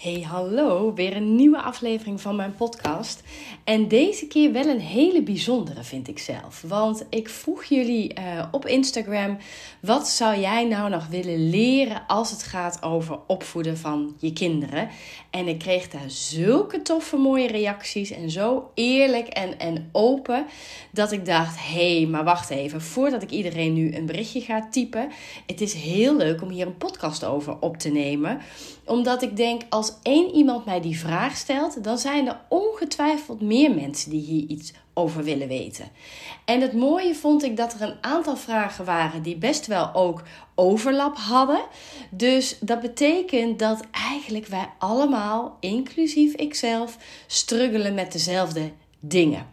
Hey, hallo, weer een nieuwe aflevering van mijn podcast. En deze keer wel een hele bijzondere, vind ik zelf. Want ik vroeg jullie uh, op Instagram: wat zou jij nou nog willen leren als het gaat over opvoeden van je kinderen? En ik kreeg daar zulke toffe, mooie reacties en zo eerlijk en, en open dat ik dacht: hé, hey, maar wacht even, voordat ik iedereen nu een berichtje ga typen, het is heel leuk om hier een podcast over op te nemen omdat ik denk, als één iemand mij die vraag stelt, dan zijn er ongetwijfeld meer mensen die hier iets over willen weten. En het mooie vond ik dat er een aantal vragen waren die best wel ook overlap hadden. Dus dat betekent dat eigenlijk wij allemaal, inclusief ikzelf, struggelen met dezelfde dingen.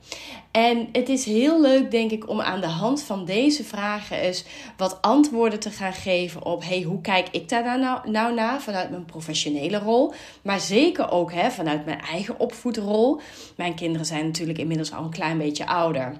En het is heel leuk, denk ik, om aan de hand van deze vragen eens wat antwoorden te gaan geven op: hey, hoe kijk ik daar nou, nou naar vanuit mijn professionele rol, maar zeker ook hè, vanuit mijn eigen opvoedrol. Mijn kinderen zijn natuurlijk inmiddels al een klein beetje ouder.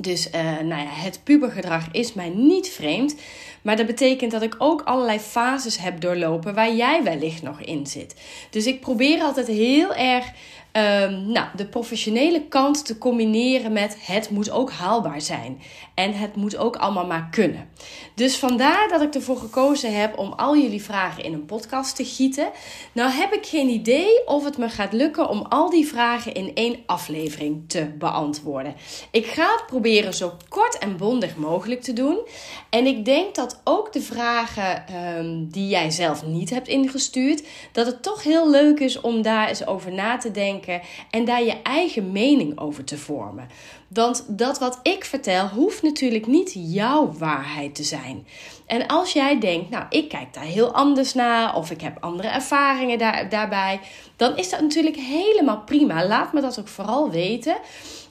Dus uh, nou ja, het pubergedrag is mij niet vreemd. Maar dat betekent dat ik ook allerlei fases heb doorlopen waar jij wellicht nog in zit. Dus ik probeer altijd heel erg um, nou, de professionele kant te combineren met het moet ook haalbaar zijn. En het moet ook allemaal maar kunnen. Dus vandaar dat ik ervoor gekozen heb om al jullie vragen in een podcast te gieten. Nou heb ik geen idee of het me gaat lukken om al die vragen in één aflevering te beantwoorden. Ik ga het proberen zo kort en bondig mogelijk te doen. En ik denk dat ook de vragen um, die jij zelf niet hebt ingestuurd, dat het toch heel leuk is om daar eens over na te denken en daar je eigen mening over te vormen. Want dat wat ik vertel hoeft natuurlijk niet jouw waarheid te zijn. En als jij denkt, nou, ik kijk daar heel anders naar of ik heb andere ervaringen daar, daarbij, dan is dat natuurlijk helemaal prima. Laat me dat ook vooral weten.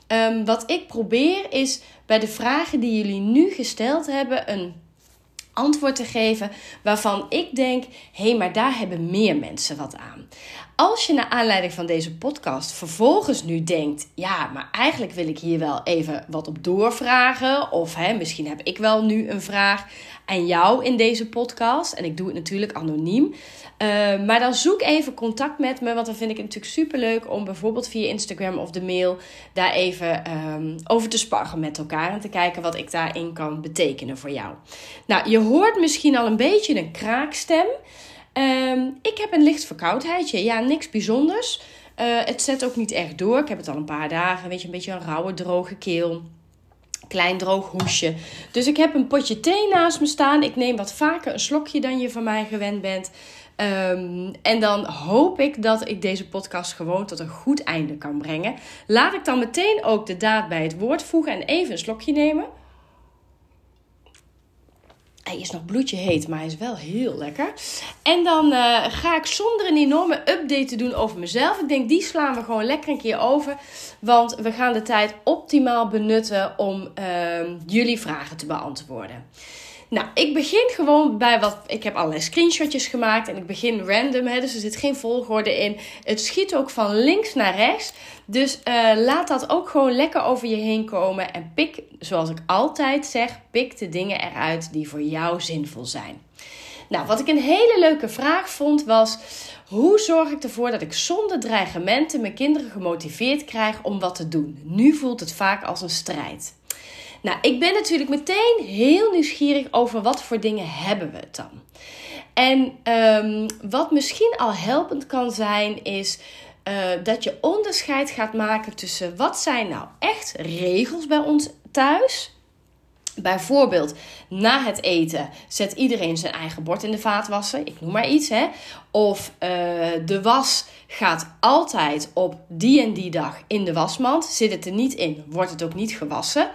Um, wat ik probeer is bij de vragen die jullie nu gesteld hebben, een antwoord te geven waarvan ik denk: hé, hey, maar daar hebben meer mensen wat aan. Als je naar aanleiding van deze podcast vervolgens nu denkt: ja, maar eigenlijk wil ik hier wel even wat op doorvragen, of hè, misschien heb ik wel nu een vraag aan jou in deze podcast. En ik doe het natuurlijk anoniem. Uh, maar dan zoek even contact met me, want dan vind ik het natuurlijk super leuk om bijvoorbeeld via Instagram of de mail daar even um, over te sparren met elkaar en te kijken wat ik daarin kan betekenen voor jou. Nou, je hoort misschien al een beetje een kraakstem. Um, ik heb een licht verkoudheidje. Ja, niks bijzonders. Uh, het zet ook niet echt door. Ik heb het al een paar dagen. Weet je, een beetje een rauwe, droge keel. Klein droog hoesje. Dus ik heb een potje thee naast me staan. Ik neem wat vaker een slokje dan je van mij gewend bent. Um, en dan hoop ik dat ik deze podcast gewoon tot een goed einde kan brengen. Laat ik dan meteen ook de daad bij het woord voegen en even een slokje nemen. Hij is nog bloedje heet, maar hij is wel heel lekker. En dan uh, ga ik zonder een enorme update te doen over mezelf. Ik denk, die slaan we gewoon lekker een keer over. Want we gaan de tijd optimaal benutten om uh, jullie vragen te beantwoorden. Nou, ik begin gewoon bij wat. Ik heb allerlei screenshotjes gemaakt en ik begin random, hè, dus er zit geen volgorde in. Het schiet ook van links naar rechts. Dus uh, laat dat ook gewoon lekker over je heen komen. En pik, zoals ik altijd zeg, pik de dingen eruit die voor jou zinvol zijn. Nou, wat ik een hele leuke vraag vond was: hoe zorg ik ervoor dat ik zonder dreigementen mijn kinderen gemotiveerd krijg om wat te doen? Nu voelt het vaak als een strijd. Nou, ik ben natuurlijk meteen heel nieuwsgierig over wat voor dingen hebben we het dan. En um, wat misschien al helpend kan zijn, is uh, dat je onderscheid gaat maken tussen wat zijn nou echt regels bij ons thuis. Bijvoorbeeld, na het eten zet iedereen zijn eigen bord in de vaatwasser. Ik noem maar iets, hè. Of uh, de was gaat altijd op die en die dag in de wasmand. Zit het er niet in, wordt het ook niet gewassen.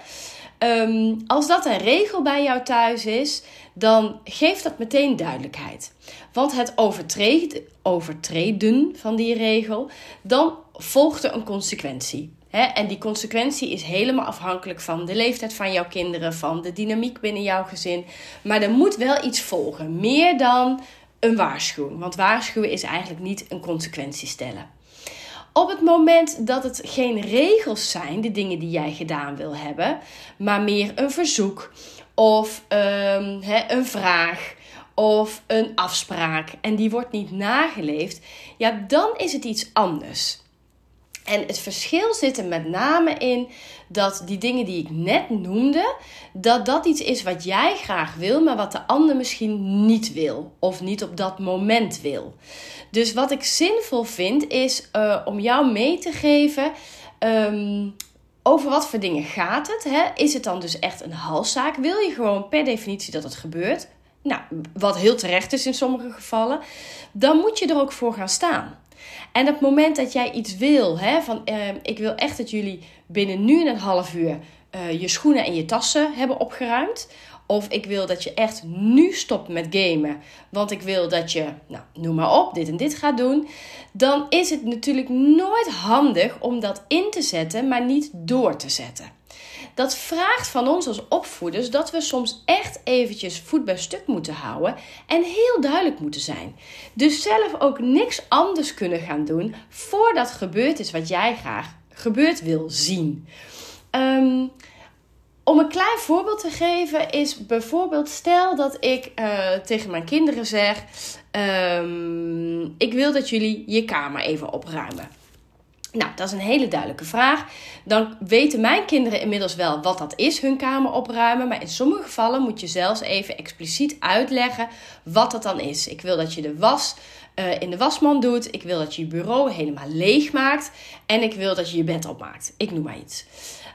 Um, als dat een regel bij jou thuis is, dan geeft dat meteen duidelijkheid. Want het overtreden, overtreden van die regel, dan volgt er een consequentie. en die consequentie is helemaal afhankelijk van de leeftijd van jouw kinderen, van de dynamiek binnen jouw gezin. Maar er moet wel iets volgen, meer dan een waarschuwing. Want waarschuwen is eigenlijk niet een consequentie stellen. Op het moment dat het geen regels zijn, de dingen die jij gedaan wil hebben, maar meer een verzoek of um, een vraag of een afspraak en die wordt niet nageleefd, ja, dan is het iets anders. En het verschil zit er met name in dat die dingen die ik net noemde, dat dat iets is wat jij graag wil, maar wat de ander misschien niet wil of niet op dat moment wil. Dus wat ik zinvol vind is uh, om jou mee te geven. Um, over wat voor dingen gaat het? Hè? Is het dan dus echt een halszaak? Wil je gewoon per definitie dat het gebeurt? Nou, wat heel terecht is in sommige gevallen. Dan moet je er ook voor gaan staan. En op het moment dat jij iets wil, hè, van uh, ik wil echt dat jullie binnen nu een half uur uh, je schoenen en je tassen hebben opgeruimd. Of ik wil dat je echt nu stopt met gamen. Want ik wil dat je, nou, noem maar op, dit en dit gaat doen. Dan is het natuurlijk nooit handig om dat in te zetten, maar niet door te zetten. Dat vraagt van ons als opvoeders dat we soms echt eventjes voet bij stuk moeten houden en heel duidelijk moeten zijn. Dus zelf ook niks anders kunnen gaan doen voordat gebeurd is wat jij graag gebeurd wil zien. Um, om een klein voorbeeld te geven is bijvoorbeeld stel dat ik uh, tegen mijn kinderen zeg: um, ik wil dat jullie je kamer even opruimen. Nou, dat is een hele duidelijke vraag. Dan weten mijn kinderen inmiddels wel wat dat is, hun kamer opruimen. Maar in sommige gevallen moet je zelfs even expliciet uitleggen wat dat dan is. Ik wil dat je de was uh, in de wasman doet. Ik wil dat je je bureau helemaal leeg maakt. En ik wil dat je je bed opmaakt. Ik noem maar iets.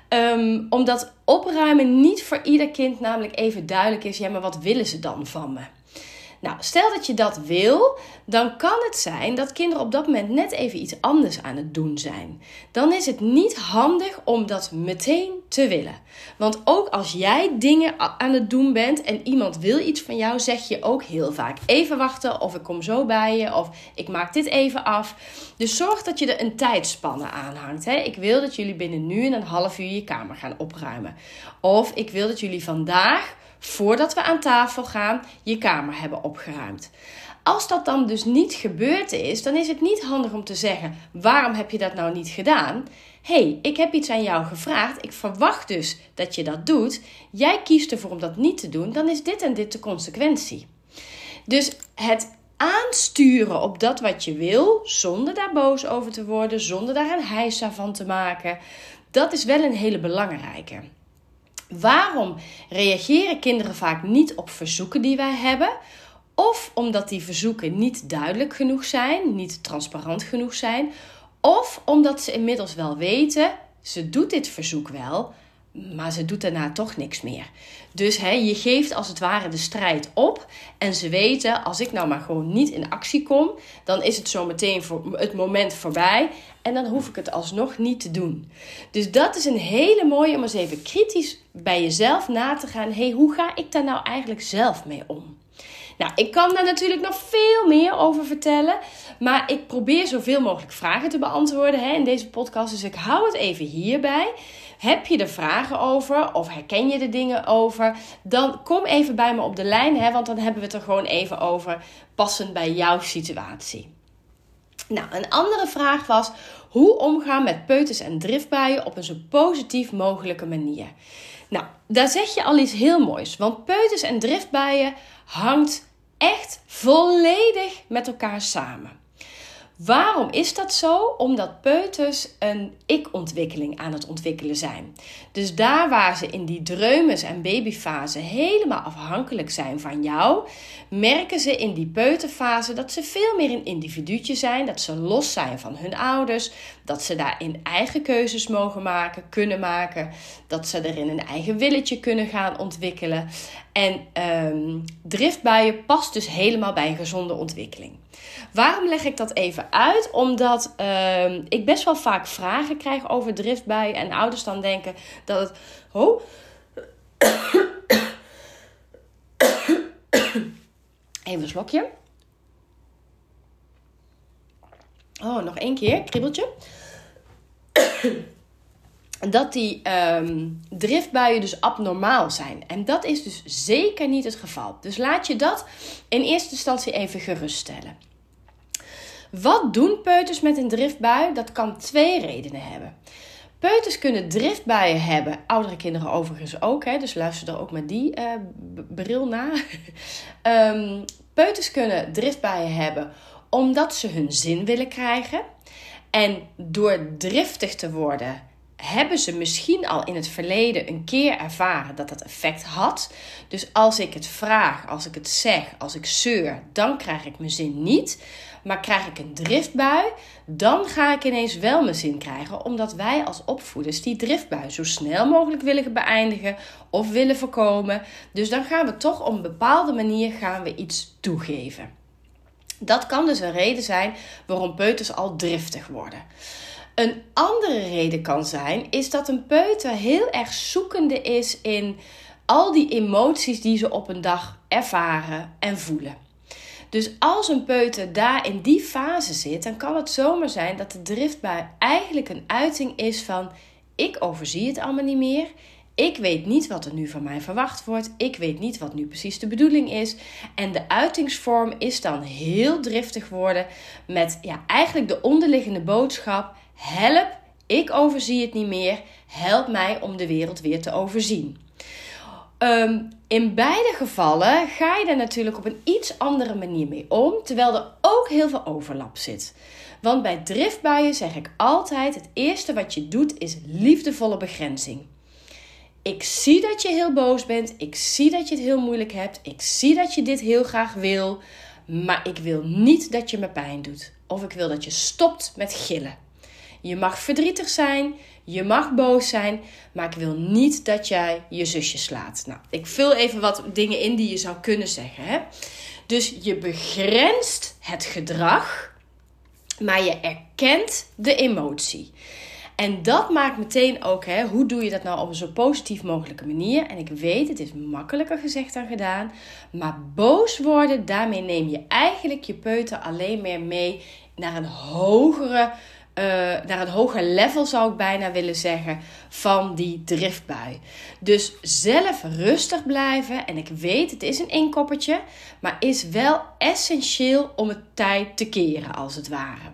Um, omdat opruimen niet voor ieder kind namelijk even duidelijk is. Ja, maar wat willen ze dan van me? Nou, stel dat je dat wil, dan kan het zijn dat kinderen op dat moment net even iets anders aan het doen zijn. Dan is het niet handig om dat meteen te willen. Want ook als jij dingen aan het doen bent en iemand wil iets van jou, zeg je ook heel vaak: even wachten, of ik kom zo bij je, of ik maak dit even af. Dus zorg dat je er een tijdspanne aan hangt. Hè? Ik wil dat jullie binnen nu en een half uur je kamer gaan opruimen. Of ik wil dat jullie vandaag voordat we aan tafel gaan, je kamer hebben opgeruimd. Als dat dan dus niet gebeurd is, dan is het niet handig om te zeggen: waarom heb je dat nou niet gedaan? hey, ik heb iets aan jou gevraagd. Ik verwacht dus dat je dat doet. Jij kiest ervoor om dat niet te doen. Dan is dit en dit de consequentie. Dus het aansturen op dat wat je wil, zonder daar boos over te worden, zonder daar een heisa van te maken, dat is wel een hele belangrijke. Waarom reageren kinderen vaak niet op verzoeken die wij hebben? Of omdat die verzoeken niet duidelijk genoeg zijn, niet transparant genoeg zijn. Of omdat ze inmiddels wel weten, ze doet dit verzoek wel, maar ze doet daarna toch niks meer. Dus hè, je geeft als het ware de strijd op. En ze weten, als ik nou maar gewoon niet in actie kom, dan is het zo meteen voor het moment voorbij. En dan hoef ik het alsnog niet te doen. Dus dat is een hele mooie om eens even kritisch bij jezelf na te gaan. hey, hoe ga ik daar nou eigenlijk zelf mee om? Nou, ik kan daar natuurlijk nog veel meer over vertellen. Maar ik probeer zoveel mogelijk vragen te beantwoorden hè, in deze podcast. Dus ik hou het even hierbij. Heb je er vragen over of herken je er dingen over? Dan kom even bij me op de lijn, hè, want dan hebben we het er gewoon even over passend bij jouw situatie. Nou, een andere vraag was hoe omgaan met peuters en driftbuien op een zo positief mogelijke manier. Nou, daar zeg je al iets heel moois, want peuters en driftbuien hangt echt volledig met elkaar samen. Waarom is dat zo? Omdat peuters een ik-ontwikkeling aan het ontwikkelen zijn. Dus daar waar ze in die dreumes- en babyfase helemaal afhankelijk zijn van jou, merken ze in die peuterfase dat ze veel meer een individuutje zijn, dat ze los zijn van hun ouders, dat ze daarin eigen keuzes mogen maken, kunnen maken, dat ze erin een eigen willetje kunnen gaan ontwikkelen. En um, driftbuien past dus helemaal bij een gezonde ontwikkeling. Waarom leg ik dat even uit? Omdat uh, ik best wel vaak vragen krijg over driftbuien en ouders dan denken dat het. Oh. Even een slokje. Oh, nog één keer. Kribbeltje dat die um, driftbuien dus abnormaal zijn. En dat is dus zeker niet het geval. Dus laat je dat in eerste instantie even geruststellen. Wat doen peuters met een driftbui? Dat kan twee redenen hebben. Peuters kunnen driftbuien hebben, oudere kinderen overigens ook, hè, dus luister er ook met die uh, bril na. um, peuters kunnen driftbuien hebben omdat ze hun zin willen krijgen. En door driftig te worden, hebben ze misschien al in het verleden een keer ervaren dat dat effect had. Dus als ik het vraag, als ik het zeg, als ik zeur, dan krijg ik mijn zin niet. Maar krijg ik een driftbui, dan ga ik ineens wel mijn zin krijgen. Omdat wij als opvoeders die driftbui zo snel mogelijk willen beëindigen of willen voorkomen. Dus dan gaan we toch op een bepaalde manier gaan we iets toegeven. Dat kan dus een reden zijn waarom peuters al driftig worden. Een andere reden kan zijn, is dat een peuter heel erg zoekende is in al die emoties die ze op een dag ervaren en voelen. Dus als een peuter daar in die fase zit, dan kan het zomaar zijn dat de driftbui eigenlijk een uiting is van: ik overzie het allemaal niet meer. Ik weet niet wat er nu van mij verwacht wordt. Ik weet niet wat nu precies de bedoeling is. En de uitingsvorm is dan heel driftig worden met ja, eigenlijk de onderliggende boodschap: help, ik overzie het niet meer. Help mij om de wereld weer te overzien. Ehm, in beide gevallen ga je er natuurlijk op een iets andere manier mee om, terwijl er ook heel veel overlap zit. Want bij driftbuien zeg ik altijd: het eerste wat je doet is liefdevolle begrenzing. Ik zie dat je heel boos bent. Ik zie dat je het heel moeilijk hebt. Ik zie dat je dit heel graag wil. Maar ik wil niet dat je me pijn doet. Of ik wil dat je stopt met gillen. Je mag verdrietig zijn. Je mag boos zijn. Maar ik wil niet dat jij je zusje slaat. Nou, ik vul even wat dingen in die je zou kunnen zeggen. Hè? Dus je begrenst het gedrag. Maar je erkent de emotie. En dat maakt meteen ook, hè, hoe doe je dat nou op een zo positief mogelijke manier? En ik weet, het is makkelijker gezegd dan gedaan. Maar boos worden, daarmee neem je eigenlijk je peuter alleen meer mee naar een hogere, uh, naar een hoger level zou ik bijna willen zeggen, van die driftbui. Dus zelf rustig blijven. En ik weet, het is een inkoppertje, maar is wel essentieel om het tijd te keren, als het ware.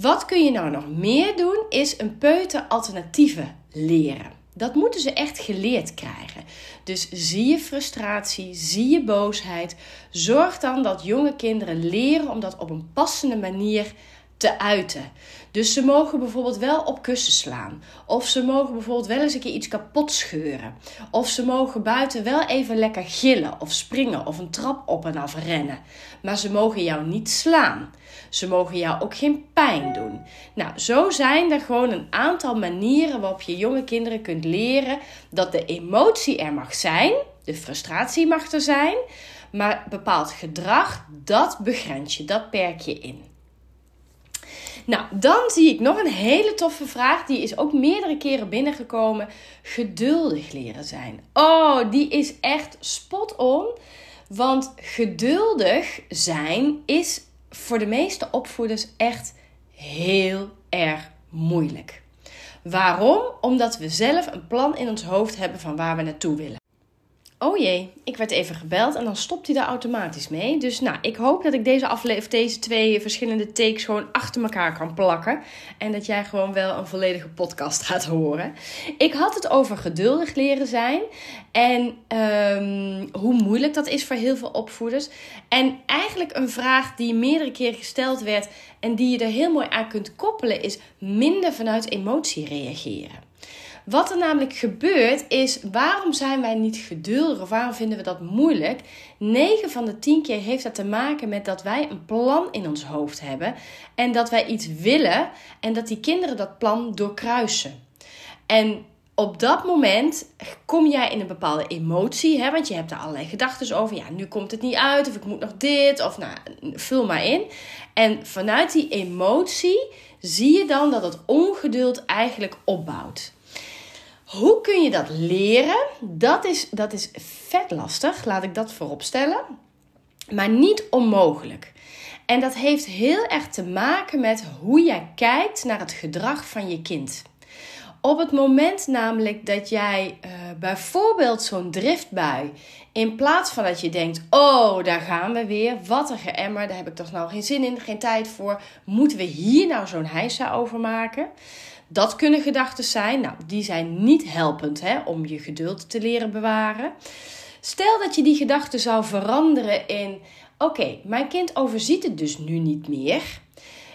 Wat kun je nou nog meer doen, is een peuter alternatieven leren. Dat moeten ze echt geleerd krijgen. Dus zie je frustratie, zie je boosheid. Zorg dan dat jonge kinderen leren om dat op een passende manier te uiten. Dus ze mogen bijvoorbeeld wel op kussen slaan. Of ze mogen bijvoorbeeld wel eens een keer iets kapot scheuren. Of ze mogen buiten wel even lekker gillen of springen of een trap op en af rennen. Maar ze mogen jou niet slaan. Ze mogen jou ook geen pijn doen. Nou, zo zijn er gewoon een aantal manieren waarop je jonge kinderen kunt leren dat de emotie er mag zijn, de frustratie mag er zijn, maar bepaald gedrag, dat begrens je, dat perk je in. Nou, dan zie ik nog een hele toffe vraag. Die is ook meerdere keren binnengekomen. Geduldig leren zijn. Oh, die is echt spot on. Want geduldig zijn is voor de meeste opvoeders echt heel erg moeilijk. Waarom? Omdat we zelf een plan in ons hoofd hebben van waar we naartoe willen. Oh jee, ik werd even gebeld en dan stopt hij daar automatisch mee. Dus nou, ik hoop dat ik deze aflevering, deze twee verschillende takes gewoon achter elkaar kan plakken. En dat jij gewoon wel een volledige podcast gaat horen. Ik had het over geduldig leren zijn. En um, hoe moeilijk dat is voor heel veel opvoeders. En eigenlijk een vraag die meerdere keren gesteld werd en die je er heel mooi aan kunt koppelen is minder vanuit emotie reageren. Wat er namelijk gebeurt is, waarom zijn wij niet geduldig of waarom vinden we dat moeilijk? 9 van de 10 keer heeft dat te maken met dat wij een plan in ons hoofd hebben en dat wij iets willen en dat die kinderen dat plan doorkruisen. En op dat moment kom jij in een bepaalde emotie, hè, want je hebt er allerlei gedachten over. Ja, nu komt het niet uit, of ik moet nog dit, of nou, vul maar in. En vanuit die emotie zie je dan dat het ongeduld eigenlijk opbouwt. Hoe kun je dat leren? Dat is, dat is vet lastig, laat ik dat voorop stellen. Maar niet onmogelijk. En dat heeft heel erg te maken met hoe jij kijkt naar het gedrag van je kind. Op het moment namelijk dat jij uh, bijvoorbeeld zo'n driftbui, in plaats van dat je denkt: Oh, daar gaan we weer, wat een geëmmer, daar heb ik toch nou geen zin in, geen tijd voor, moeten we hier nou zo'n heisa over maken? Dat kunnen gedachten zijn. Nou, die zijn niet helpend hè, om je geduld te leren bewaren. Stel dat je die gedachte zou veranderen in: Oké, mijn kind overziet het dus nu niet meer.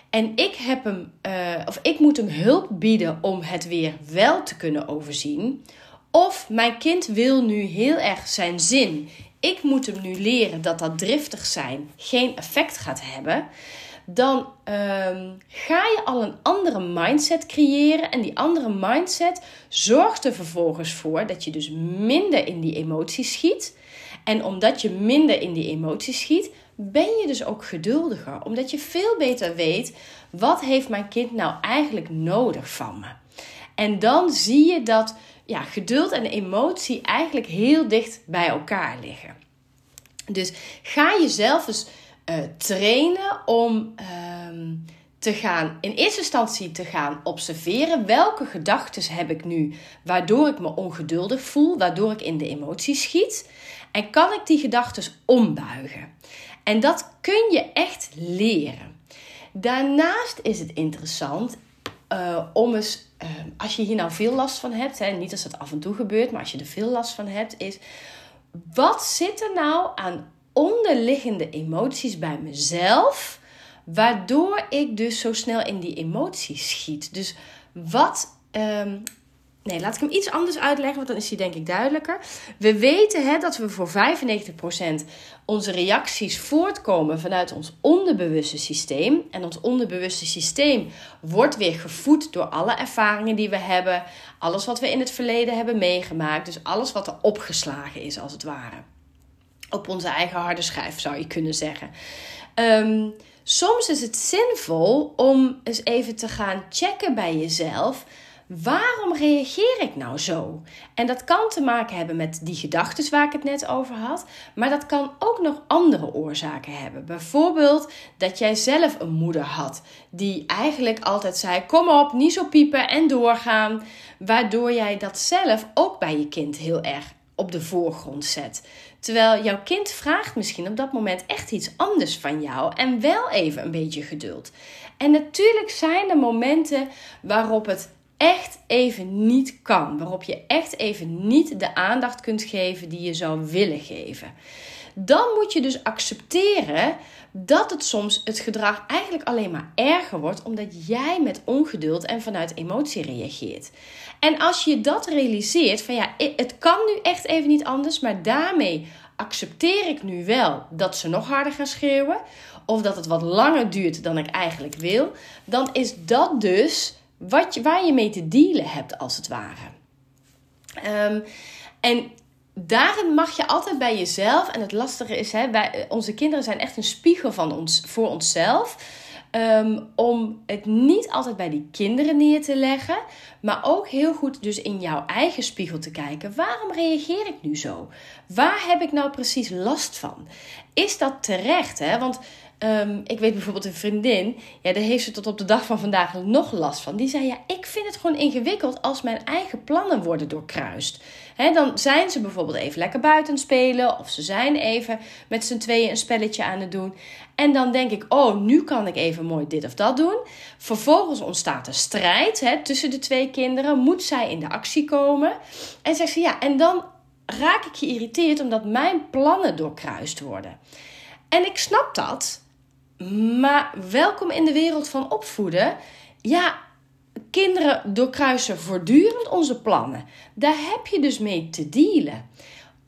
En ik, heb hem, uh, of ik moet hem hulp bieden om het weer wel te kunnen overzien. Of mijn kind wil nu heel erg zijn zin. Ik moet hem nu leren dat dat driftig zijn geen effect gaat hebben. Dan um, ga je al een andere mindset creëren. En die andere mindset zorgt er vervolgens voor dat je dus minder in die emoties schiet. En omdat je minder in die emoties schiet, ben je dus ook geduldiger. Omdat je veel beter weet, wat heeft mijn kind nou eigenlijk nodig van me? En dan zie je dat ja, geduld en emotie eigenlijk heel dicht bij elkaar liggen. Dus ga jezelf eens uh, trainen om ehm, te gaan, in eerste instantie te gaan observeren welke gedachten heb ik nu waardoor ik me ongeduldig voel, waardoor ik in de emotie schiet. En kan ik die gedachten ombuigen? En dat kun je echt leren. Daarnaast is het interessant uh, om eens, uh, als je hier nou veel last van hebt, hè, niet als het af en toe gebeurt, maar als je er veel last van hebt, is wat zit er nou aan onderliggende emoties bij mezelf, waardoor ik dus zo snel in die emoties schiet. Dus wat um, Nee, laat ik hem iets anders uitleggen, want dan is hij denk ik duidelijker. We weten hè, dat we voor 95% onze reacties voortkomen vanuit ons onderbewuste systeem. En ons onderbewuste systeem wordt weer gevoed door alle ervaringen die we hebben. Alles wat we in het verleden hebben meegemaakt. Dus alles wat er opgeslagen is, als het ware. Op onze eigen harde schijf zou je kunnen zeggen. Um, soms is het zinvol om eens even te gaan checken bij jezelf waarom reageer ik nou zo? En dat kan te maken hebben met die gedachten waar ik het net over had, maar dat kan ook nog andere oorzaken hebben. Bijvoorbeeld dat jij zelf een moeder had die eigenlijk altijd zei: Kom op, niet zo piepen en doorgaan. Waardoor jij dat zelf ook bij je kind heel erg op de voorgrond zet. Terwijl jouw kind vraagt misschien op dat moment echt iets anders van jou en wel even een beetje geduld. En natuurlijk zijn er momenten waarop het echt even niet kan. Waarop je echt even niet de aandacht kunt geven die je zou willen geven. Dan moet je dus accepteren dat het soms het gedrag eigenlijk alleen maar erger wordt omdat jij met ongeduld en vanuit emotie reageert. En als je dat realiseert van ja, het kan nu echt even niet anders, maar daarmee accepteer ik nu wel dat ze nog harder gaan schreeuwen of dat het wat langer duurt dan ik eigenlijk wil, dan is dat dus wat waar je mee te dealen hebt, als het ware. Ehm, en daarin mag je altijd bij jezelf, en het lastige is, hè, wij, onze kinderen zijn echt een spiegel van ons, voor onszelf. Um, om het niet altijd bij die kinderen neer te leggen, maar ook heel goed dus in jouw eigen spiegel te kijken. Waarom reageer ik nu zo? Waar heb ik nou precies last van? Is dat terecht? Hè? Want Ehm, ik weet bijvoorbeeld een vriendin, ja, daar heeft ze tot op de dag van vandaag nog last van. Die zei: Ja, ik vind het gewoon ingewikkeld als mijn eigen plannen worden doorkruist. Dan zijn ze bijvoorbeeld even lekker buiten spelen, of ze zijn even met z'n tweeën een spelletje aan het doen. En dan denk ik: Oh, nu kan ik even mooi dit of dat doen. Vervolgens ontstaat er strijd tussen de twee kinderen. Moet zij in de actie komen? En zegt ze: Ja, en dan raak ik geïrriteerd omdat mijn plannen doorkruist worden. En ik snap dat. Maar welkom in de wereld van opvoeden. Ja, kinderen doorkruisen voortdurend onze plannen. Daar heb je dus mee te dealen.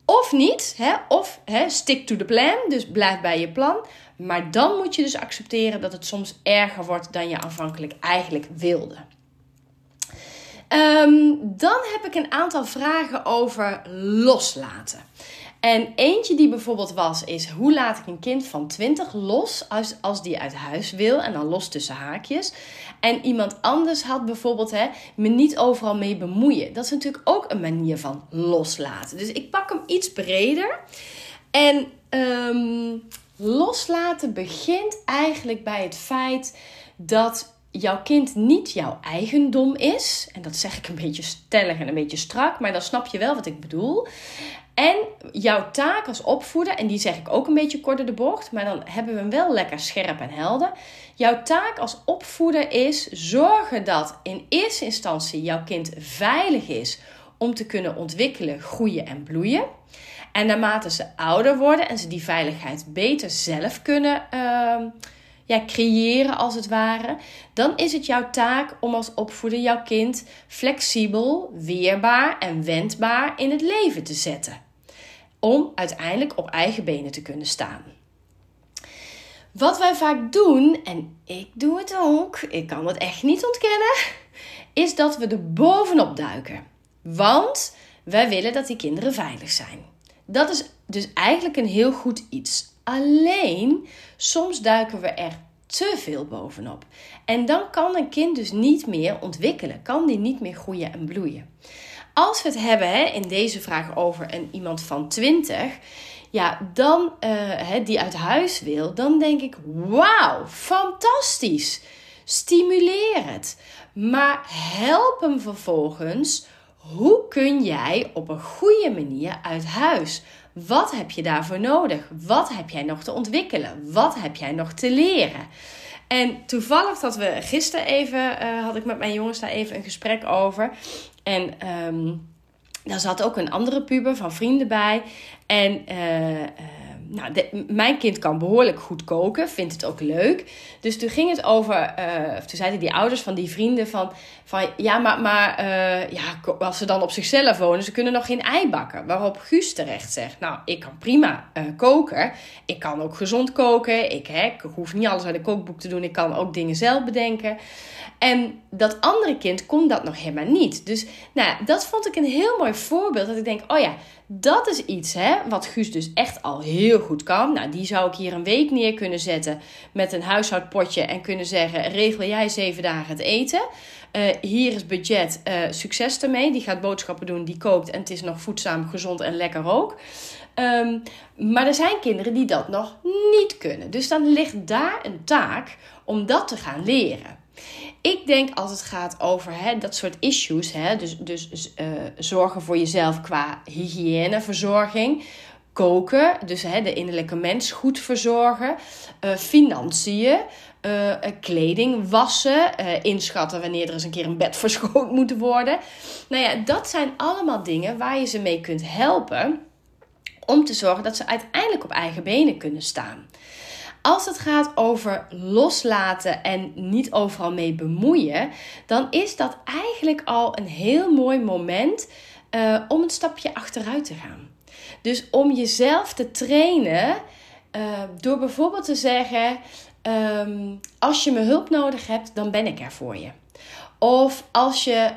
Of niet, hè? of hè, stick to the plan, dus blijf bij je plan. Maar dan moet je dus accepteren dat het soms erger wordt dan je aanvankelijk eigenlijk wilde. Um, dan heb ik een aantal vragen over loslaten. En eentje die bijvoorbeeld was, is hoe laat ik een kind van 20 los als, als die uit huis wil en dan los tussen haakjes. En iemand anders had bijvoorbeeld hè, me niet overal mee bemoeien. Dat is natuurlijk ook een manier van loslaten. Dus ik pak hem iets breder. En um, loslaten begint eigenlijk bij het feit dat jouw kind niet jouw eigendom is. En dat zeg ik een beetje stellig en een beetje strak, maar dan snap je wel wat ik bedoel. En jouw taak als opvoeder, en die zeg ik ook een beetje kort door de bocht, maar dan hebben we hem wel lekker scherp en helder. Jouw taak als opvoeder is zorgen dat in eerste instantie jouw kind veilig is om te kunnen ontwikkelen, groeien en bloeien. En naarmate ze ouder worden en ze die veiligheid beter zelf kunnen uh, ja, creëren, als het ware, dan is het jouw taak om als opvoeder jouw kind flexibel, weerbaar en wendbaar in het leven te zetten. Om uiteindelijk op eigen benen te kunnen staan. Wat wij vaak doen, en ik doe het ook, ik kan het echt niet ontkennen, is dat we er bovenop duiken. Want wij willen dat die kinderen veilig zijn. Dat is dus eigenlijk een heel goed iets. Alleen, soms duiken we er te veel bovenop. En dan kan een kind dus niet meer ontwikkelen, kan die niet meer groeien en bloeien. Als we het hebben hè, in deze vraag over een iemand van 20, ja, dan uh, hè, die uit huis wil, dan denk ik: wauw, fantastisch. Stimuleer het. Maar help hem vervolgens. Hoe kun jij op een goede manier uit huis? Wat heb je daarvoor nodig? Wat heb jij nog te ontwikkelen? Wat heb jij nog te leren? En toevallig dat we gisteren even, uh, had ik met mijn jongens daar even een gesprek over. En um, daar zat ook een andere puber van vrienden bij. En uh, nou, mijn kind kan behoorlijk goed koken, vindt het ook leuk. Dus toen ging het over, uh, toen zeiden die ouders van die vrienden van, van ja, maar, maar uh, ja, als ze dan op zichzelf wonen, ze kunnen nog geen ei bakken. Waarop Guus terecht zegt, nou, ik kan prima uh, koken. Ik kan ook gezond koken. Ik, hè, ik hoef niet alles uit een kookboek te doen. Ik kan ook dingen zelf bedenken. En dat andere kind kon dat nog helemaal niet. Dus nou, dat vond ik een heel mooi voorbeeld. Dat ik denk, oh ja, dat is iets hè, wat Guus dus echt al heel goed kan. Nou, die zou ik hier een week neer kunnen zetten met een huishoudpotje en kunnen zeggen: regel jij zeven dagen het eten. Uh, hier is budget, uh, succes ermee. Die gaat boodschappen doen, die kookt en het is nog voedzaam, gezond en lekker ook. Um, maar er zijn kinderen die dat nog niet kunnen. Dus dan ligt daar een taak om dat te gaan leren. Ik denk als het gaat over hè, dat soort issues, hè, dus, dus uh, zorgen voor jezelf qua hygiëneverzorging, koken, dus hè, de innerlijke mens goed verzorgen, uh, financiën, uh, kleding wassen, inschatten wanneer er eens een keer een bed verschoond moet worden. Nou ja, dat zijn allemaal dingen waar je ze mee kunt helpen om te zorgen dat ze uiteindelijk op eigen benen kunnen staan. Als het gaat over loslaten en niet overal mee bemoeien, dan is dat eigenlijk al een heel mooi moment uh, om een stapje achteruit te gaan. Dus om jezelf te trainen uh, door bijvoorbeeld te zeggen: um, Als je me hulp nodig hebt, dan ben ik er voor je. Of als je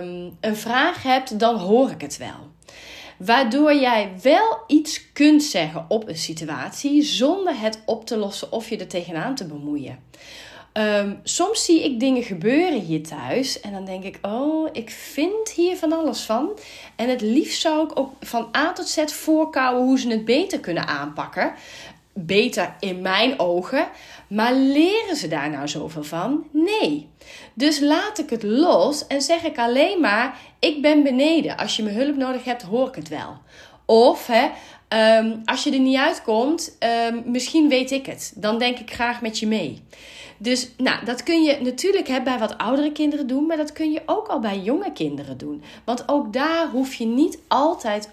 um, een vraag hebt, dan hoor ik het wel. Waardoor jij wel iets kunt zeggen op een situatie zonder het op te lossen of je er tegenaan te bemoeien. Um, soms zie ik dingen gebeuren hier thuis en dan denk ik: Oh, ik vind hier van alles van. En het liefst zou ik ook van A tot Z voorkouwen hoe ze het beter kunnen aanpakken. Beter in mijn ogen. Maar leren ze daar nou zoveel van? Nee. Dus laat ik het los en zeg ik alleen maar: ik ben beneden. Als je me hulp nodig hebt, hoor ik het wel. Of hè, ehm, als je er niet uitkomt, um, misschien weet ik het. Dan denk ik graag met je mee. Dus nou, dat kun je natuurlijk hè, bij wat oudere kinderen doen, maar dat kun je ook al bij jonge kinderen doen. Want ook daar hoef je niet altijd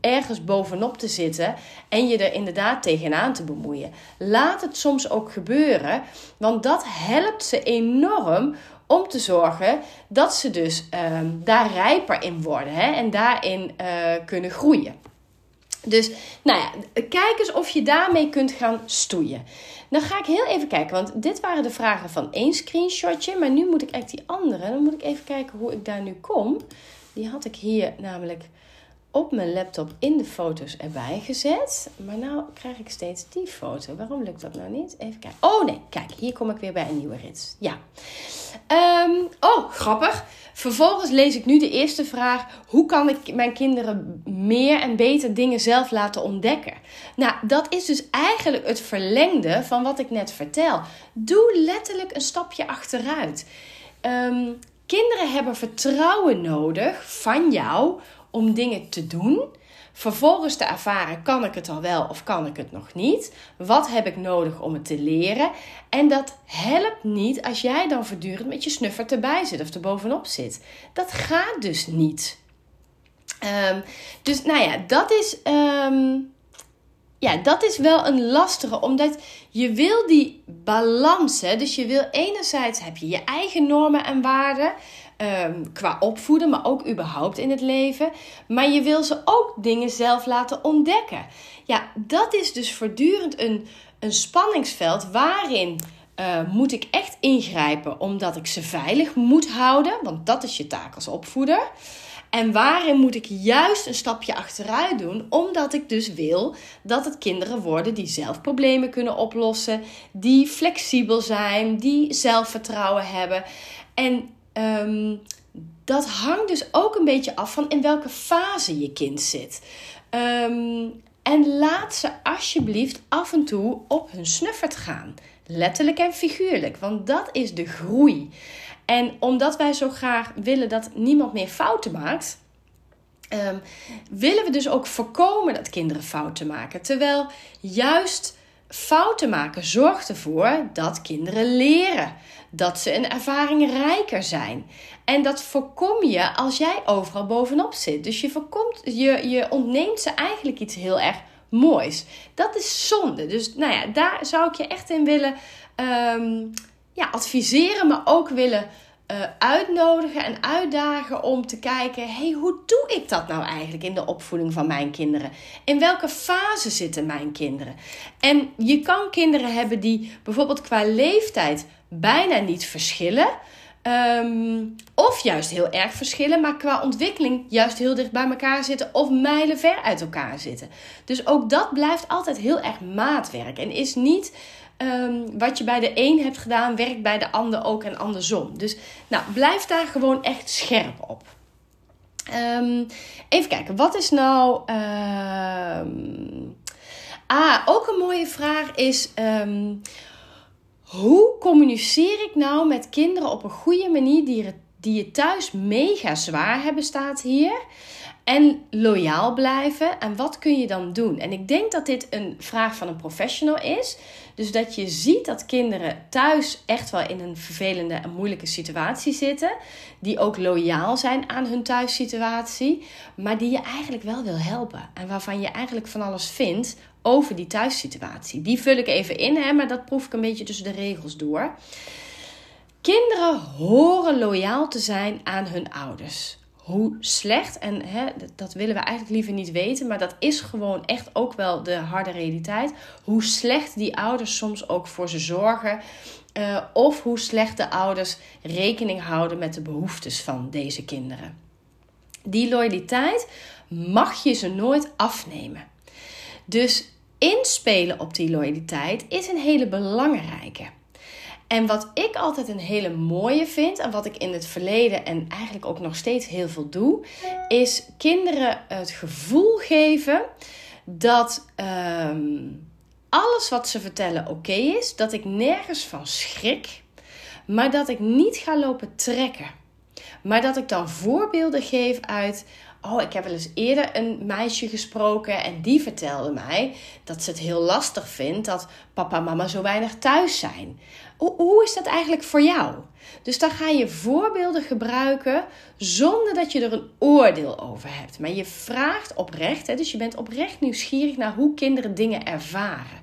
ergens bovenop te zitten en je er inderdaad tegenaan te bemoeien. Laat het soms ook gebeuren, want dat helpt ze enorm om te zorgen dat ze dus uh, daar rijper in worden hè, en daarin uh, kunnen groeien. Dus nou ja, kijk eens of je daarmee kunt gaan stoeien. Dan ga ik heel even kijken, want dit waren de vragen van één screenshotje. Maar nu moet ik echt die andere. Dan moet ik even kijken hoe ik daar nu kom. Die had ik hier namelijk op mijn laptop in de foto's erbij gezet. Maar nou krijg ik steeds die foto. Waarom lukt dat nou niet? Even kijken. Oh nee, kijk, hier kom ik weer bij een nieuwe rits. Ja. Ehm, oh, grappig. Vervolgens lees ik nu de eerste vraag: hoe kan ik mijn kinderen meer en beter dingen zelf laten ontdekken? Nou, dat is dus eigenlijk het verlengde van wat ik net vertel. Doe letterlijk een stapje achteruit. Um, kinderen hebben vertrouwen nodig van jou om dingen te doen. Vervolgens te ervaren, kan ik het al wel of kan ik het nog niet? Wat heb ik nodig om het te leren? En dat helpt niet als jij dan voortdurend met je snuffert erbij zit of er bovenop zit. Dat gaat dus niet. Um, dus nou ja, dat is, um, ja, dat is wel een lastige, omdat je wil die balans. Hè? Dus je wil enerzijds heb je je eigen normen en waarden. Um, qua opvoeden, maar ook überhaupt in het leven. Maar je wil ze ook dingen zelf laten ontdekken. Ja, dat is dus voortdurend een, een spanningsveld waarin uh, moet ik echt ingrijpen omdat ik ze veilig moet houden, want dat is je taak als opvoeder. En waarin moet ik juist een stapje achteruit doen, omdat ik dus wil dat het kinderen worden die zelf problemen kunnen oplossen, die flexibel zijn, die zelfvertrouwen hebben. En um, dat hangt dus ook een beetje af van in welke fase je kind zit. Um, en laat ze alsjeblieft af en toe op hun snuffert gaan. Letterlijk en figuurlijk, want dat is de groei. En omdat wij zo graag willen dat niemand meer fouten maakt, um, willen we dus ook voorkomen dat kinderen fouten maken. Terwijl juist fouten maken zorgt ervoor dat kinderen leren. Dat ze een ervaring rijker zijn. En dat voorkom je als jij overal bovenop zit. Dus je, voorkomt, je, je ontneemt ze eigenlijk iets heel erg moois. Dat is zonde. Dus nou ja, daar zou ik je echt in willen um, ja, adviseren, maar ook willen uh, uitnodigen en uitdagen om te kijken: hey, hoe doe ik dat nou eigenlijk in de opvoeding van mijn kinderen? In welke fase zitten mijn kinderen? En je kan kinderen hebben die bijvoorbeeld qua leeftijd bijna niet verschillen. Um, of juist heel erg verschillen, maar qua ontwikkeling juist heel dicht bij elkaar zitten of mijlen ver uit elkaar zitten. Dus ook dat blijft altijd heel erg maatwerk en is niet um, wat je bij de een hebt gedaan, werkt bij de ander ook en andersom. Dus nou, blijf daar gewoon echt scherp op. Um, even kijken, wat is nou. ah, ook een mooie vraag is. Hoe communiceer ik nou met kinderen op een goede manier die, die je thuis mega zwaar hebben, staat hier. En loyaal blijven. En wat kun je dan doen? En ik denk dat dit een vraag van een professional is. Dus dat je ziet dat kinderen thuis echt wel in een vervelende en moeilijke situatie zitten. Die ook loyaal zijn aan hun thuissituatie. Maar die je eigenlijk wel wil helpen. En waarvan je eigenlijk van alles vindt over die thuissituatie. Die vul ik even in, hè, maar dat proef ik een beetje tussen de regels door. Kinderen horen loyaal te zijn aan hun ouders. Hoe slecht, en hè, dat willen we eigenlijk liever niet weten, maar dat is gewoon echt ook wel de harde realiteit. Hoe slecht die ouders soms ook voor ze zorgen. Uh, of hoe slecht de ouders rekening houden met de behoeftes van deze kinderen. Die loyaliteit mag je ze nooit afnemen. Dus inspelen op die loyaliteit is een hele belangrijke. En wat ik altijd een hele mooie vind en wat ik in het verleden en eigenlijk ook nog steeds heel veel doe, is kinderen het gevoel geven dat ehm, alles wat ze vertellen oké is, dat ik nergens van schrik, maar dat ik niet ga lopen trekken. Maar dat ik dan voorbeelden geef uit Oh, ik heb wel eens eerder een meisje gesproken en die vertelde mij dat ze het heel lastig vindt dat papa en mama zo weinig thuis zijn. Hoe, is dat eigenlijk voor jou? Dus dan ga je voorbeelden gebruiken zonder dat je er een oordeel over hebt. Maar je vraagt oprecht, hè, dus je bent oprecht nieuwsgierig naar hoe kinderen dingen ervaren.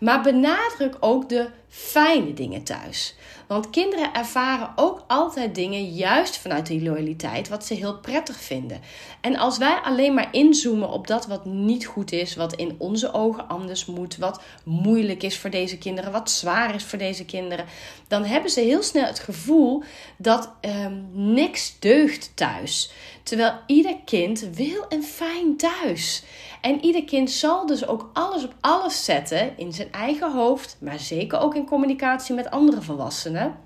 Maar benadruk ook de fijne dingen thuis. Want kinderen ervaren ook altijd dingen juist vanuit die loyaliteit, wat ze heel prettig vinden. En als wij alleen maar inzoomen op dat wat niet goed is, wat in onze ogen anders moet, wat moeilijk is voor deze kinderen, wat zwaar is voor deze kinderen, dan hebben ze heel snel het gevoel dat um, niks deugt thuis. Terwijl ieder kind wil een fijn thuis. En ieder kind zal dus ook alles op alles zetten in zijn eigen hoofd, maar zeker ook in communicatie met andere volwassenen.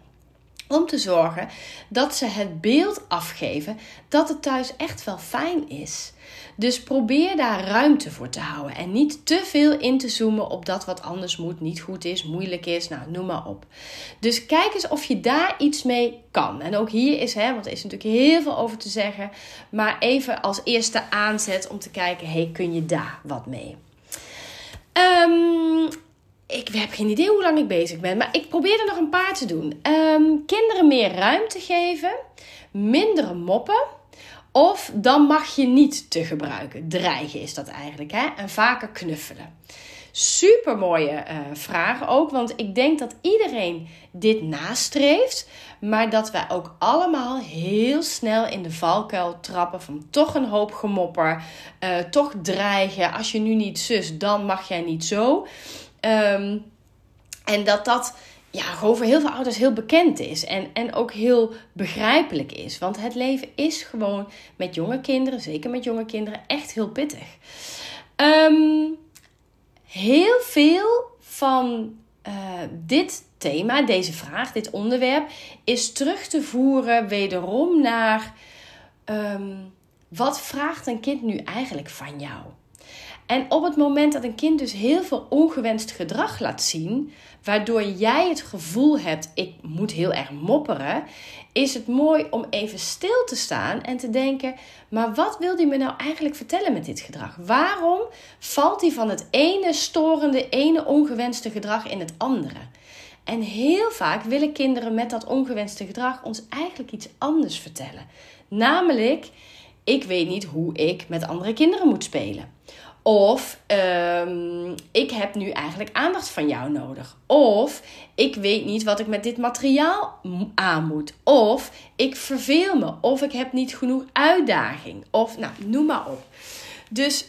Om te zorgen dat ze het beeld afgeven dat het thuis echt wel fijn is. Dus probeer daar ruimte voor te houden en niet te veel in te zoomen op dat wat anders moet, niet goed is, moeilijk is, nou noem maar op. Dus kijk eens of je daar iets mee kan. En ook hier is, hè, want er is natuurlijk heel veel over te zeggen, maar even als eerste aanzet om te kijken, hey, kun je daar wat mee? Um, ik heb geen idee hoe lang ik bezig ben, maar ik probeer er nog een paar te doen. Ehm, kinderen meer ruimte geven, minder moppen. Of dan mag je niet te gebruiken. Dreigen is dat eigenlijk. Hè? En vaker knuffelen. Super mooie uh, vraag ook. Want ik denk dat iedereen dit nastreeft. Maar dat wij ook allemaal heel snel in de valkuil trappen. Van toch een hoop gemopper. Uh, toch dreigen. Als je nu niet zus, dan mag jij niet zo. Um, en dat dat ja, gewoon voor heel veel ouders heel bekend is. En, en ook heel begrijpelijk is. Want het leven is gewoon met jonge kinderen, zeker met jonge kinderen, echt heel pittig. Um, heel veel van uh, dit thema, deze vraag, dit onderwerp, is terug te voeren wederom naar um, wat vraagt een kind nu eigenlijk van jou? En op het moment dat een kind dus heel veel ongewenst gedrag laat zien, waardoor jij het gevoel hebt: ik moet heel erg mopperen, is het mooi om even stil te staan en te denken: maar wat wil hij me nou eigenlijk vertellen met dit gedrag? Waarom valt hij van het ene storende, ene ongewenste gedrag in het andere? En heel vaak willen kinderen met dat ongewenste gedrag ons eigenlijk iets anders vertellen. Namelijk, ik weet niet hoe ik met andere kinderen moet spelen. Of um, ik heb nu eigenlijk aandacht van jou nodig. Of ik weet niet wat ik met dit materiaal aan moet. Of ik verveel me. Of ik heb niet genoeg uitdaging. Of nou, noem maar op. Dus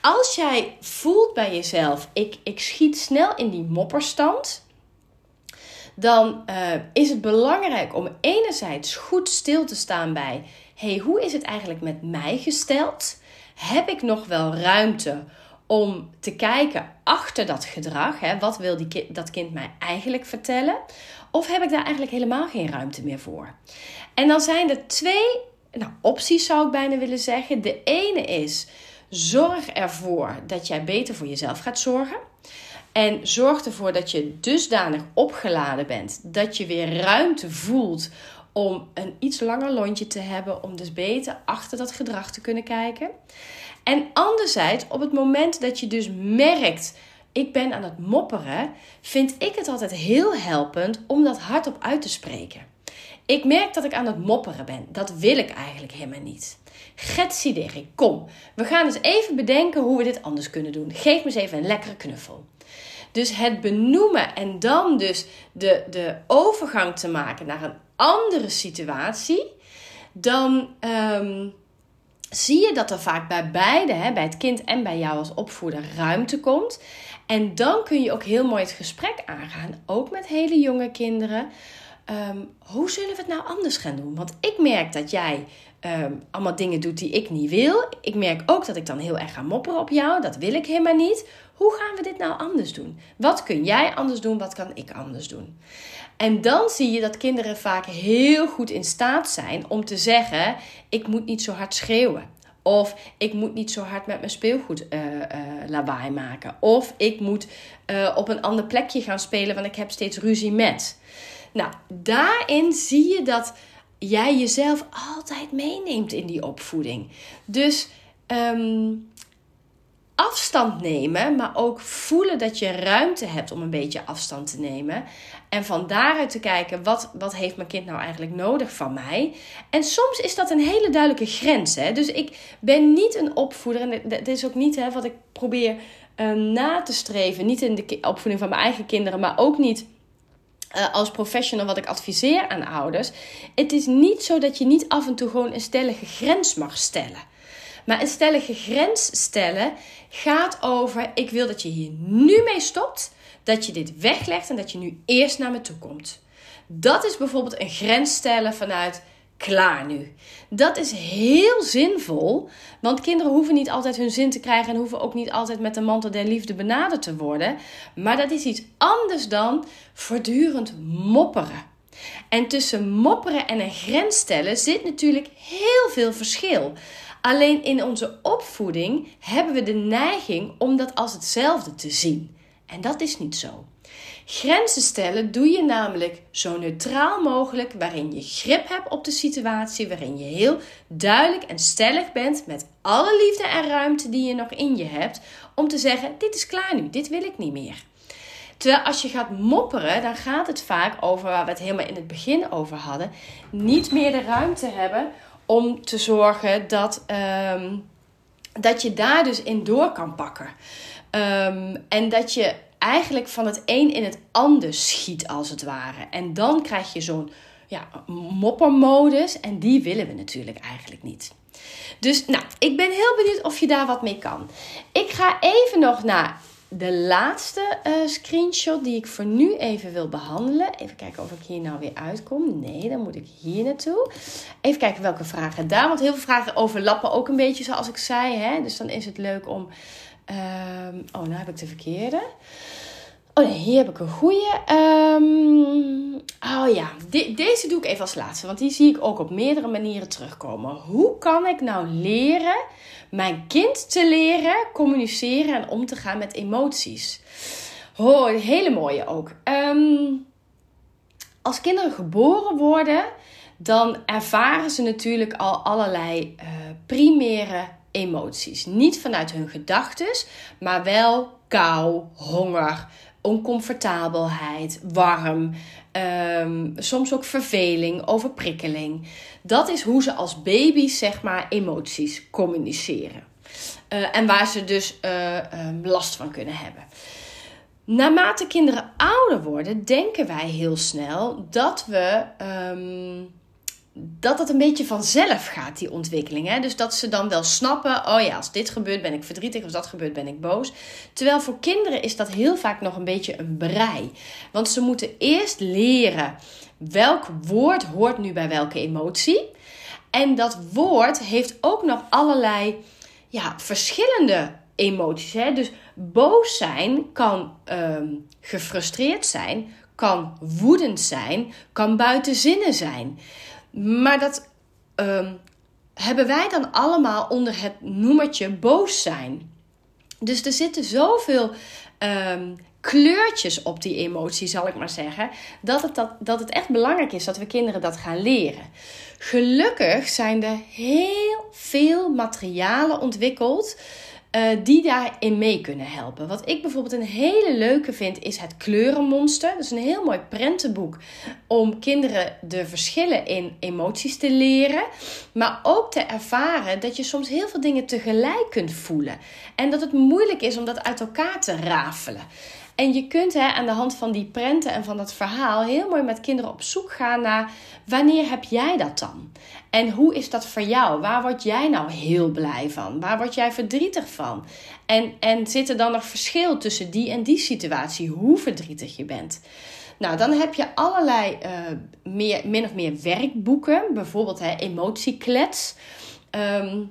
als jij voelt bij jezelf, ik, ik schiet snel in die mopperstand. Dan uh, is het belangrijk om enerzijds goed stil te staan bij: hey, hoe is het eigenlijk met mij gesteld? heb ik nog wel ruimte om te kijken achter dat gedrag? Hè? Wat wil die dat kind mij eigenlijk vertellen? Of heb ik daar eigenlijk helemaal geen ruimte meer voor? En dan zijn er twee nou, opties, zou ik bijna willen zeggen. De ene is: zorg ervoor dat jij beter voor jezelf gaat zorgen. En zorg ervoor dat je dusdanig opgeladen bent dat je weer ruimte voelt om een iets langer lontje te hebben, om dus beter achter dat gedrag te kunnen kijken. En anderzijds, op het moment dat je dus merkt, ik ben aan het mopperen, vind ik het altijd heel helpend om dat hardop uit te spreken. Ik merk dat ik aan het mopperen ben. Dat wil ik eigenlijk helemaal niet. Getsideri, kom. We gaan eens even bedenken hoe we dit anders kunnen doen. Geef me eens even een lekkere knuffel. Dus het benoemen en dan dus de, de overgang te maken naar een andere situatie, dan ehm, zie je dat er vaak bij beide, hè, bij het kind en bij jou als opvoeder, ruimte komt. En dan kun je ook heel mooi het gesprek aangaan, ook met hele jonge kinderen. Ehm, hoe zullen we het nou anders gaan doen? Want ik merk dat jij um, allemaal dingen doet die ik niet wil. Ik merk ook dat ik dan heel erg ga mopperen op jou. Dat wil ik helemaal niet. Hoe gaan we dit nou anders doen? Wat kun jij anders doen? Wat kan ik anders doen? En dan zie je dat kinderen vaak heel goed in staat zijn om te zeggen: ik moet niet zo hard schreeuwen. Of ik moet niet zo hard met mijn speelgoed uh, lawaai maken. Of ik moet uh, op een ander plekje gaan spelen, want ik heb steeds ruzie met. Nou, daarin zie je dat jij jezelf altijd meeneemt in die opvoeding. Dus um, afstand nemen, maar ook voelen dat je ruimte hebt om een beetje afstand te nemen. En van daaruit te kijken, wat, wat heeft mijn kind nou eigenlijk nodig van mij? En soms is dat een hele duidelijke grens. Hè? Dus ik ben niet een opvoeder, en dat is ook niet hè, wat ik probeer na te streven. Niet in de opvoeding van mijn eigen kinderen, maar ook niet uh, als professional wat ik adviseer aan ouders. Het is niet zo dat je niet af en toe gewoon een stellige grens mag stellen. Maar een stellige grens stellen gaat over: ik wil dat je hier nu mee stopt, dat je dit weglegt en dat je nu eerst naar me toe komt. Dat is bijvoorbeeld een grens stellen vanuit klaar nu. Dat is heel zinvol, want kinderen hoeven niet altijd hun zin te krijgen en hoeven ook niet altijd met de mantel der liefde benaderd te worden. Maar dat is iets anders dan voortdurend mopperen. En tussen mopperen en een grens stellen zit natuurlijk heel veel verschil. Alleen in onze opvoeding hebben we de neiging om dat als hetzelfde te zien. En dat is niet zo. Grenzen stellen doe je namelijk zo neutraal mogelijk, waarin je grip hebt op de situatie, waarin je heel duidelijk en stellig bent met alle liefde en ruimte die je nog in je hebt, om te zeggen: Dit is klaar nu, dit wil ik niet meer. Terwijl als je gaat mopperen, dan gaat het vaak over waar we het helemaal in het begin over hadden: niet meer de ruimte hebben om te zorgen dat, ehm, dat je daar dus in door kan pakken. Ehm, en dat je eigenlijk van het een in het ander schiet, als het ware. En dan krijg je zo'n ja, moppermodus. En die willen we natuurlijk eigenlijk niet. Dus nou, ik ben heel benieuwd of je daar wat mee kan. Ik ga even nog naar de laatste uh, screenshot die ik voor nu even wil behandelen. Even kijken of ik hier nou weer uitkom. Nee, dan moet ik hier naartoe. Even kijken welke vragen daar. Want heel veel vragen overlappen ook een beetje zoals ik zei. Hè? Dus dan is het leuk om Um, oh, nou heb ik de verkeerde. Oh hier heb ik een goede. Um, oh ja, deze doe ik even als laatste, want die zie ik ook op meerdere manieren terugkomen. Hoe kan ik nou leren mijn kind te leren communiceren en om te gaan met emoties? Oh, hele mooie ook. Um, als kinderen geboren worden, dan ervaren ze natuurlijk al allerlei uh, primaire emoties. Niet vanuit hun gedachten, maar wel kou, honger, oncomfortabelheid, warm, ehm, soms ook verveling, overprikkeling. Dat is hoe ze als baby's, zeg maar, emoties communiceren. Uh, en waar ze dus uh, um, last van kunnen hebben. Naarmate kinderen ouder worden, denken wij heel snel dat we. Um, dat het een beetje vanzelf gaat, die ontwikkeling. Hè? Dus dat ze dan wel snappen: oh ja, als dit gebeurt ben ik verdrietig, als dat gebeurt ben ik boos. Terwijl voor kinderen is dat heel vaak nog een beetje een brei. Want ze moeten eerst leren welk woord hoort nu bij welke emotie. En dat woord heeft ook nog allerlei ja, verschillende emoties. Hè? Dus boos zijn kan ehm, gefrustreerd zijn, kan woedend zijn, kan buiten zinnen zijn. Maar dat ehm, hebben wij dan allemaal onder het noemertje boos zijn. Dus er zitten zoveel um, kleurtjes op die emotie, zal ik maar zeggen, dat het, dat, dat het echt belangrijk is dat we kinderen dat gaan leren. Gelukkig zijn er heel veel materialen ontwikkeld uh, die daarin mee kunnen helpen. Wat ik bijvoorbeeld een hele leuke vind, is het Kleurenmonster. Dat is een heel mooi prentenboek om kinderen de verschillen in emoties te leren. Maar ook te ervaren dat je soms heel veel dingen tegelijk kunt voelen. En dat het moeilijk is om dat uit elkaar te rafelen. En je kunt hè, aan de hand van die prenten en van dat verhaal heel mooi met kinderen op zoek gaan naar wanneer heb jij dat dan? En hoe is dat voor jou? Waar word jij nou heel blij van? Waar word jij verdrietig van? En, en zit er dan nog verschil tussen die en die situatie? Hoe verdrietig je bent? Nou, dan heb je allerlei uh, meer, min of meer werkboeken. Bijvoorbeeld hè, emotieklets. Um,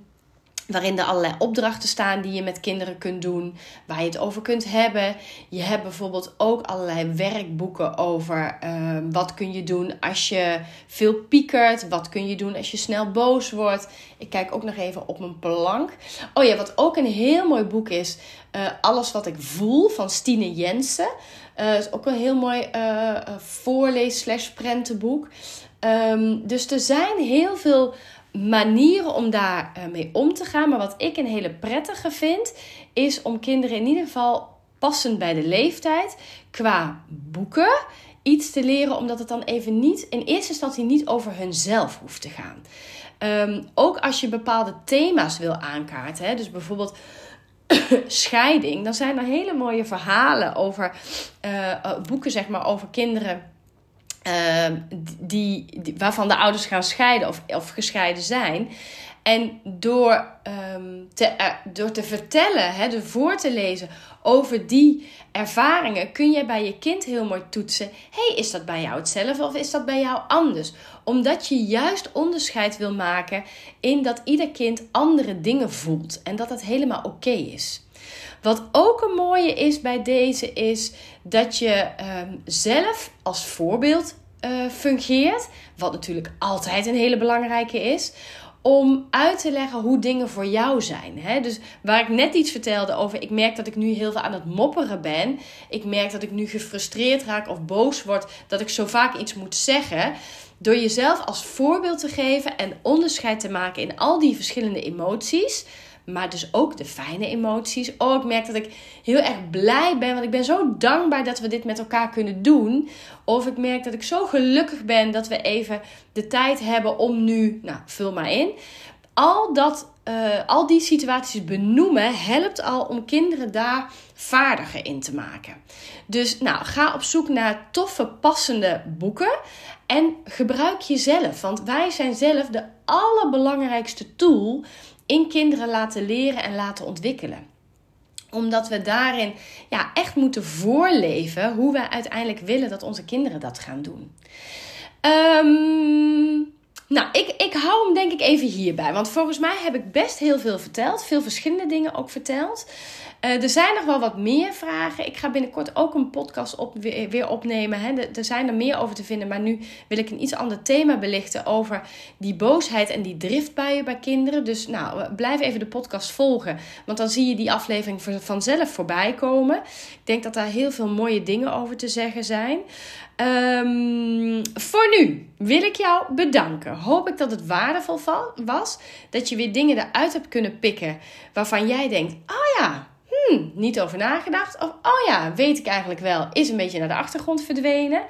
waarin er allerlei opdrachten staan die je met kinderen kunt doen, waar je het over kunt hebben. Je hebt bijvoorbeeld ook allerlei werkboeken over uh, wat kun je doen als je veel piekert, wat kun je doen als je snel boos wordt. Ik kijk ook nog even op mijn plank. Oh ja, wat ook een heel mooi boek is, uh, Alles wat ik voel van Stine Jensen. Uh, is ook een heel mooi uh, voorlees slash prentenboek. Um, dus er zijn heel veel manieren om daar uh, mee om te gaan. Maar wat ik een hele prettige vind, is om kinderen in ieder geval passend bij de leeftijd qua boeken iets te leren, omdat het dan even niet in eerste instantie niet over hunzelf hoeft te gaan. Um, ook als je bepaalde thema's wil aankaarten, hè, dus bijvoorbeeld scheiding, dan zijn er hele mooie verhalen over uh, boeken, zeg maar, over kinderen. Uh, die, waarvan de ouders gaan scheiden of, of gescheiden zijn. En door, um, te, uh, door te vertellen, hè, door voor te lezen over die ervaringen, kun je bij je kind heel mooi toetsen: hey, is dat bij jou hetzelfde of is dat bij jou anders? Omdat je juist onderscheid wil maken in dat ieder kind andere dingen voelt en dat dat helemaal oké is. Wat ook een mooie is bij deze is dat je um, zelf als voorbeeld uh, fungeert, wat natuurlijk altijd een hele belangrijke is om uit te leggen hoe dingen voor jou zijn. Hè? Dus waar ik net iets vertelde over, ik merk dat ik nu heel veel aan het mopperen ben. Ik merk dat ik nu gefrustreerd raak of boos word, dat ik zo vaak iets moet zeggen. Door jezelf als voorbeeld te geven en onderscheid te maken in al die verschillende emoties maar dus ook de fijne emoties. Oh, ik merk dat ik heel erg blij ben, want ik ben zo dankbaar dat we dit met elkaar kunnen doen. Of ik merk dat ik zo gelukkig ben dat we even de tijd hebben om nu, nou, vul maar in. Al, dat, uh, al die situaties benoemen helpt al om kinderen daar vaardiger in te maken. Dus nou, ga op zoek naar toffe, passende boeken. En gebruik jezelf. Want wij zijn zelf de allerbelangrijkste tool in kinderen laten leren en laten ontwikkelen omdat we daarin ja, echt moeten voorleven hoe we uiteindelijk willen dat onze kinderen dat gaan doen. Um, nou, ik, ik hou hem denk ik even hierbij. Want volgens mij heb ik best heel veel verteld. Veel verschillende dingen ook verteld. Uh, er zijn nog wel wat meer vragen. Ik ga binnenkort ook een podcast weer, opnemen. Hè. Er, zijn er meer over te vinden. Maar nu wil ik een iets ander thema belichten over die boosheid en die driftbuien bij kinderen. Dus nou, blijf even de podcast volgen. Want dan zie je die aflevering vanzelf voorbij komen. Ik denk dat daar heel veel mooie dingen over te zeggen zijn. Um, voor nu wil ik jou bedanken. Hoop ik dat het waardevol was. Dat je weer dingen eruit hebt kunnen pikken waarvan jij denkt: oh ja, hmm, niet over nagedacht. Of oh ja, weet ik eigenlijk wel, is een beetje naar de achtergrond verdwenen.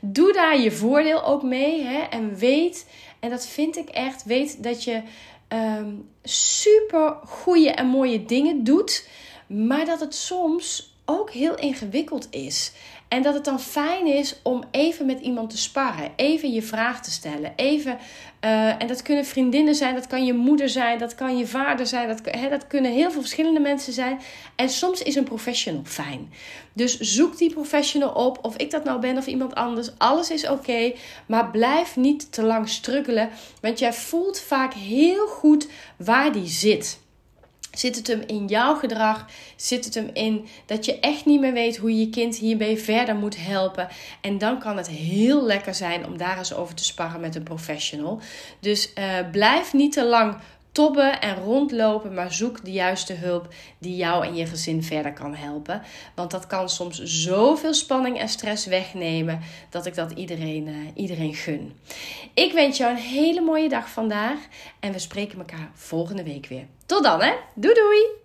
Doe daar je voordeel ook mee. Hè? En weet, en dat vind ik echt, weet dat je um, super goede en mooie dingen doet. Maar dat het soms ook heel ingewikkeld is. En dat het dan fijn is om even met iemand te sparren. Even je vraag te stellen. Even, uh, en dat kunnen vriendinnen zijn, dat kan je moeder zijn, dat kan je vader zijn. Dat, hè, dat kunnen heel veel verschillende mensen zijn. En soms is een professional fijn. Dus zoek die professional op. Of ik dat nou ben of iemand anders. Alles is oké. maar blijf niet te lang struggelen. Want jij voelt vaak heel goed waar die zit. Zit het hem in jouw gedrag? Zit het hem in dat je echt niet meer weet hoe je kind hierbij verder moet helpen? En dan kan het heel lekker zijn om daar eens over te sparren met een professional. Dus uh, blijf niet te lang tobben en rondlopen, maar zoek de juiste hulp die jou en je gezin verder kan helpen. Want dat kan soms zoveel spanning en stress wegnemen dat ik dat iedereen, uh, iedereen gun. Ik wens jou een hele mooie dag vandaag en we spreken elkaar volgende week weer. Tot dan hè. Doei doei.